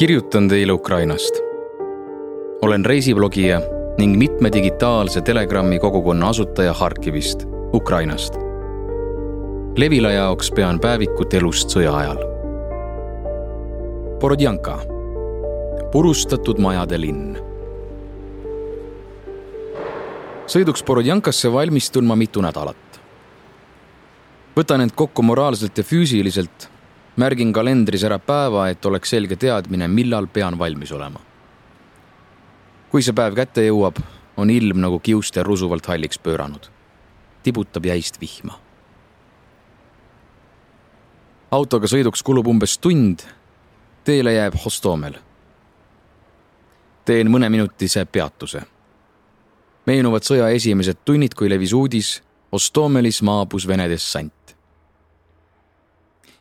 kirjutan teile Ukrainast. olen reisiblogija ning mitme digitaalse Telegrami kogukonna asutaja Harkivist, Ukrainast. Levila jaoks pean päevikut elust sõja ajal. Borodjanka, purustatud majade linn. sõiduks Borodjankasse valmistun ma mitu nädalat. võtan end kokku moraalselt ja füüsiliselt märgin kalendris ära päeva, et oleks selge teadmine, millal pean valmis olema. kui see päev kätte jõuab, on ilm nagu kiuste rusuvalt halliks pööranud. tibutab jäist vihma. autoga sõiduks kulub umbes tund. teele jääb Hostomel. teen mõneminutise peatuse. meenuvad sõja esimesed tunnid, kui levis uudis Hostomelis maabus Vene dessant.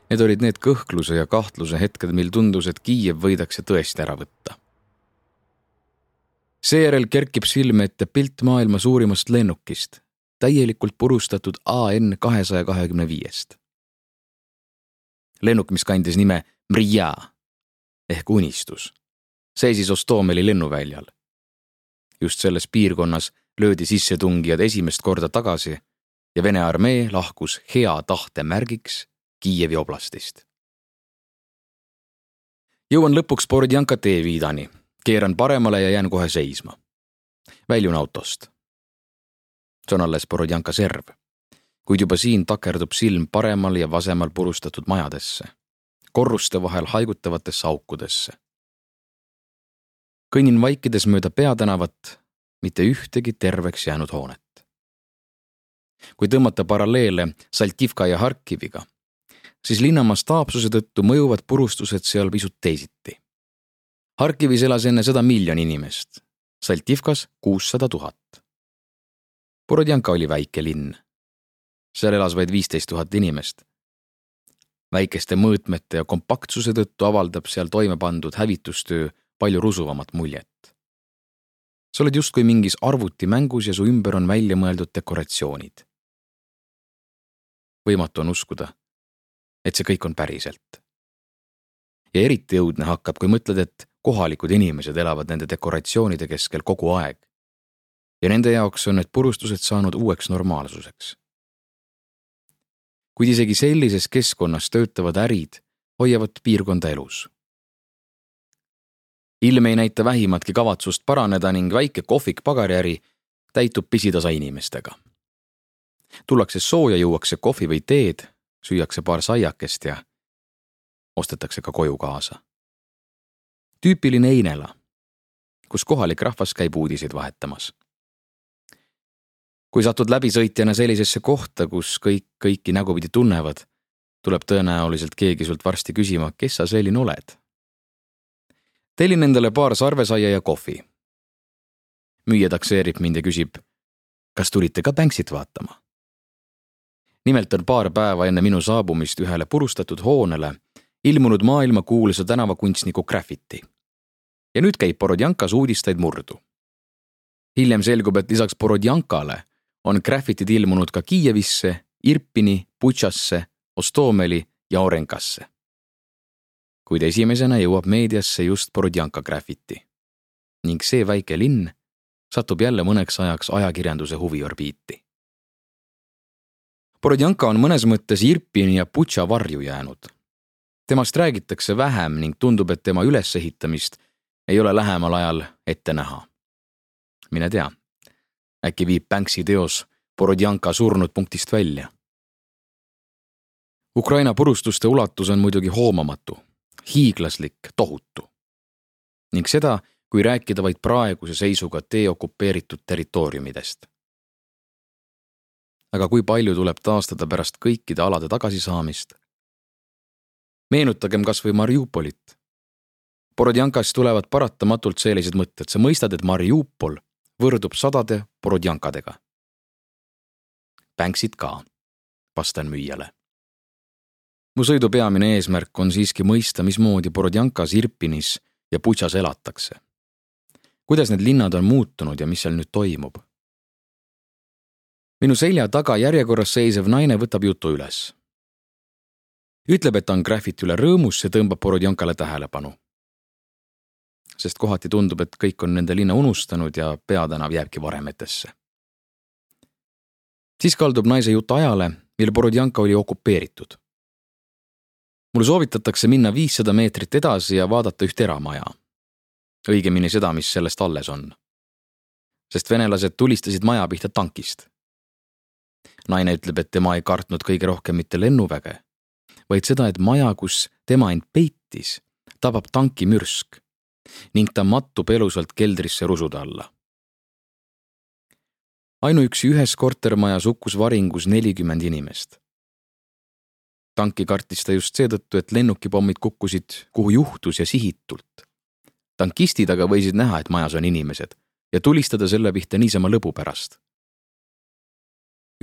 Need olid need kõhkluse ja kahtluse hetked, mil tundus, et Kiiev võidakse tõesti ära võtta. seejärel kerkib silme ette pilt maailma suurimast lennukist, täielikult purustatud AN kahesaja kahekümne viiest. lennuk, mis kandis nime Mrija ehk unistus, seisis Ostomeli lennuväljal. just selles piirkonnas löödi sissetungijad esimest korda tagasi ja Vene armee lahkus hea tahte märgiks Kiievi oblastist. jõuan lõpuks Borodjanka teeviidani, keeran paremale ja jään kohe seisma. väljun autost. see on alles Borodjanka serv, kuid juba siin takerdub silm paremal ja vasemal purustatud majadesse, korruste vahel haigutavatesse aukudesse. kõnnin vaikides mööda peatänavat, mitte ühtegi terveks jäänud hoonet. kui tõmmata paralleele Saltivka ja Harkiviga siis linna mastaapsuse tõttu mõjuvad purustused seal pisut teisiti. Harkivis elas enne seda miljon inimest, Saltivkas kuussada tuhat. Borodjanka oli väike linn. seal elas vaid viisteist tuhat inimest. väikeste mõõtmete ja kompaktsuse tõttu avaldab seal toime pandud hävitustöö palju rusuvamat muljet. sa oled justkui mingis arvutimängus ja su ümber on välja mõeldud dekoratsioonid. võimatu on uskuda et see kõik on päriselt. ja eriti õudne hakkab, kui mõtled, et kohalikud inimesed elavad nende dekoratsioonide keskel kogu aeg. ja nende jaoks on need purustused saanud uueks normaalsuseks. kuid isegi sellises keskkonnas töötavad ärid hoiavad piirkonda elus. ilm ei näita vähimatki kavatsust paraneda ning väike kohvik pagariäri täitub pisitasa inimestega. tullakse sooja, juuakse kohvi või teed süüakse paar saiakest ja ostetakse ka koju kaasa. tüüpiline Einela, kus kohalik rahvas käib uudiseid vahetamas. kui satud läbisõitjana sellisesse kohta, kus kõik kõiki nägupidi tunnevad, tuleb tõenäoliselt keegi sult varsti küsima, kes sa selline oled. tellin endale paar sarvesaia ja kohvi. müüja takseerib mind ja küsib, kas tulite ka Banksit vaatama nimelt on paar päeva enne minu saabumist ühele purustatud hoonele ilmunud maailmakuulsa tänavakunstniku Graffiti. ja nüüd käib Borodjankas uudisteid murdu. hiljem selgub, et lisaks Borodjankale on Graffitid ilmunud ka Kiievisse, Irpini, Butšasse, Ostomeli ja Orenkasse. kuid esimesena jõuab meediasse just Borodjanka Graffiti. ning see väike linn satub jälle mõneks ajaks ajakirjanduse huviorbiiti Borodjanka on mõnes mõttes Irpini ja Butša varju jäänud. temast räägitakse vähem ning tundub, et tema ülesehitamist ei ole lähemal ajal ette näha. mine tea, äkki viib Banksy teos Borodjanka surnud punktist välja. Ukraina purustuste ulatus on muidugi hoomamatu, hiiglaslik, tohutu. ning seda, kui rääkida vaid praeguse seisuga deokupeeritud territooriumidest aga kui palju tuleb taastada pärast kõikide alade tagasisaamist? meenutagem kas või Mariupolit. Borodjankast tulevad paratamatult sellised mõtted, sa mõistad, et Mariupol võrdub sadade Borodjankadega. Banksid ka, vastan müüjale. mu sõidu peamine eesmärk on siiski mõista, mismoodi Borodjankas, Irpinis ja Butšas elatakse. kuidas need linnad on muutunud ja mis seal nüüd toimub minu selja taga järjekorras seisev naine võtab jutu üles. ütleb, et ta on Graffiti üle rõõmus ja tõmbab Borodjankale tähelepanu. sest kohati tundub, et kõik on nende linna unustanud ja peatänav jääbki varemetesse. siis kaldub naise jutt ajale, mil Borodjanka oli okupeeritud. mulle soovitatakse minna viissada meetrit edasi ja vaadata üht eramaja. õigemini seda, mis sellest alles on. sest venelased tulistasid maja pihta tankist. Naine ütleb, et tema ei kartnud kõige rohkem mitte lennuväge, vaid seda, et maja, kus tema end peitis, tabab tankimürsk ning ta mattub elusalt keldrisse rusude alla. ainuüksi ühes kortermajas hukkus varingus nelikümmend inimest. tanki kartis ta just seetõttu, et lennukipommid kukkusid, kuhu juhtus ja sihitult. tankistid aga võisid näha, et majas on inimesed ja tulistada selle pihta niisama lõbu pärast.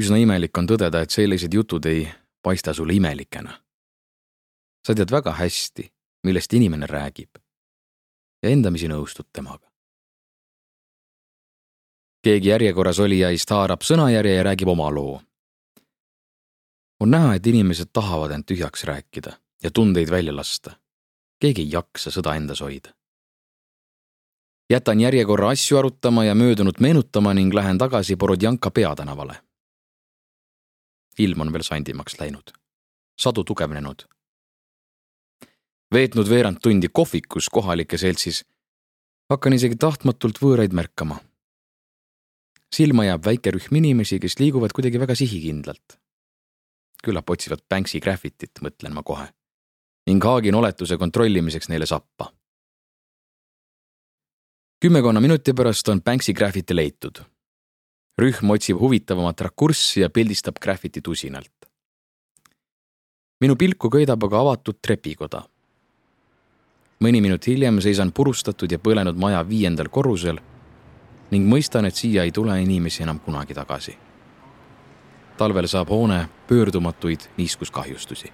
Üsna imelik on tõdeda, et sellised jutud ei paista sulle imelikena. sa tead väga hästi, millest inimene räägib ja endamisi nõustud temaga. keegi järjekorras olijaist haarab sõnajärje ja räägib oma loo. on näha, et inimesed tahavad end tühjaks rääkida ja tundeid välja lasta. keegi ei jaksa sõda endas hoida. jätan järjekorra asju arutama ja möödunut meenutama ning lähen tagasi Borodjanka peatänavale. Ilm on veel sandimaks läinud, sadu tugevnenud veetnud veerand tundi kohvikus kohalike seltsis, hakkan isegi tahtmatult võõraid märkama. silma jääb väike rühm inimesi, kes liiguvad kuidagi väga sihikindlalt. küllap otsivad Banksy graffitit, mõtlen ma kohe ning haagin oletuse kontrollimiseks neile sappa. kümmekonna minuti pärast on Banksy graffiti leitud. Rühm otsib huvitavamat rakurssi ja pildistab graffitit usinalt. minu pilku köidab aga avatud trepikoda mõni minut hiljem seisan purustatud ja põlenud maja viiendal korrusel ning mõistan, et siia ei tule inimesi enam kunagi tagasi. talvel saab hoone pöördumatuid niiskuskahjustusi.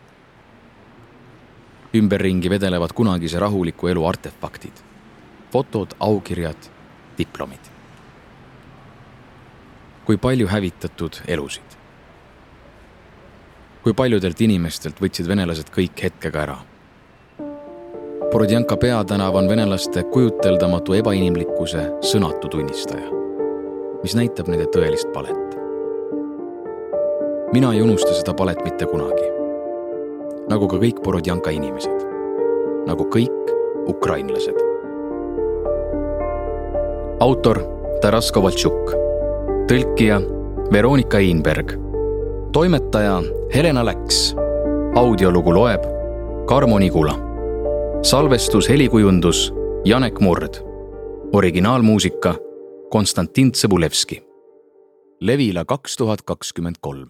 ümberringi vedelevad kunagise rahuliku elu artefaktid, fotod, aukirjad, diplomid. Kui palju hävitatud elusid. kui paljudelt inimestelt võtsid venelased kõik hetkega ära Borodjanka peatänav on venelaste kujuteldamatu ebainimlikkuse sõnatu tunnistaja, mis näitab nende tõelist palet. mina ei unusta seda palet mitte kunagi. nagu ka kõik Borodjanka inimesed, nagu kõik ukrainlased. autor Taras Kovaltšuk, tõlkija Veronika Einberg, toimetaja Helena Läks, audiolugu loeb Karmo Nigula salvestus, helikujundus Janek Murd. originaalmuusika Konstantin Tsõbulevski. Levila kaks tuhat kakskümmend kolm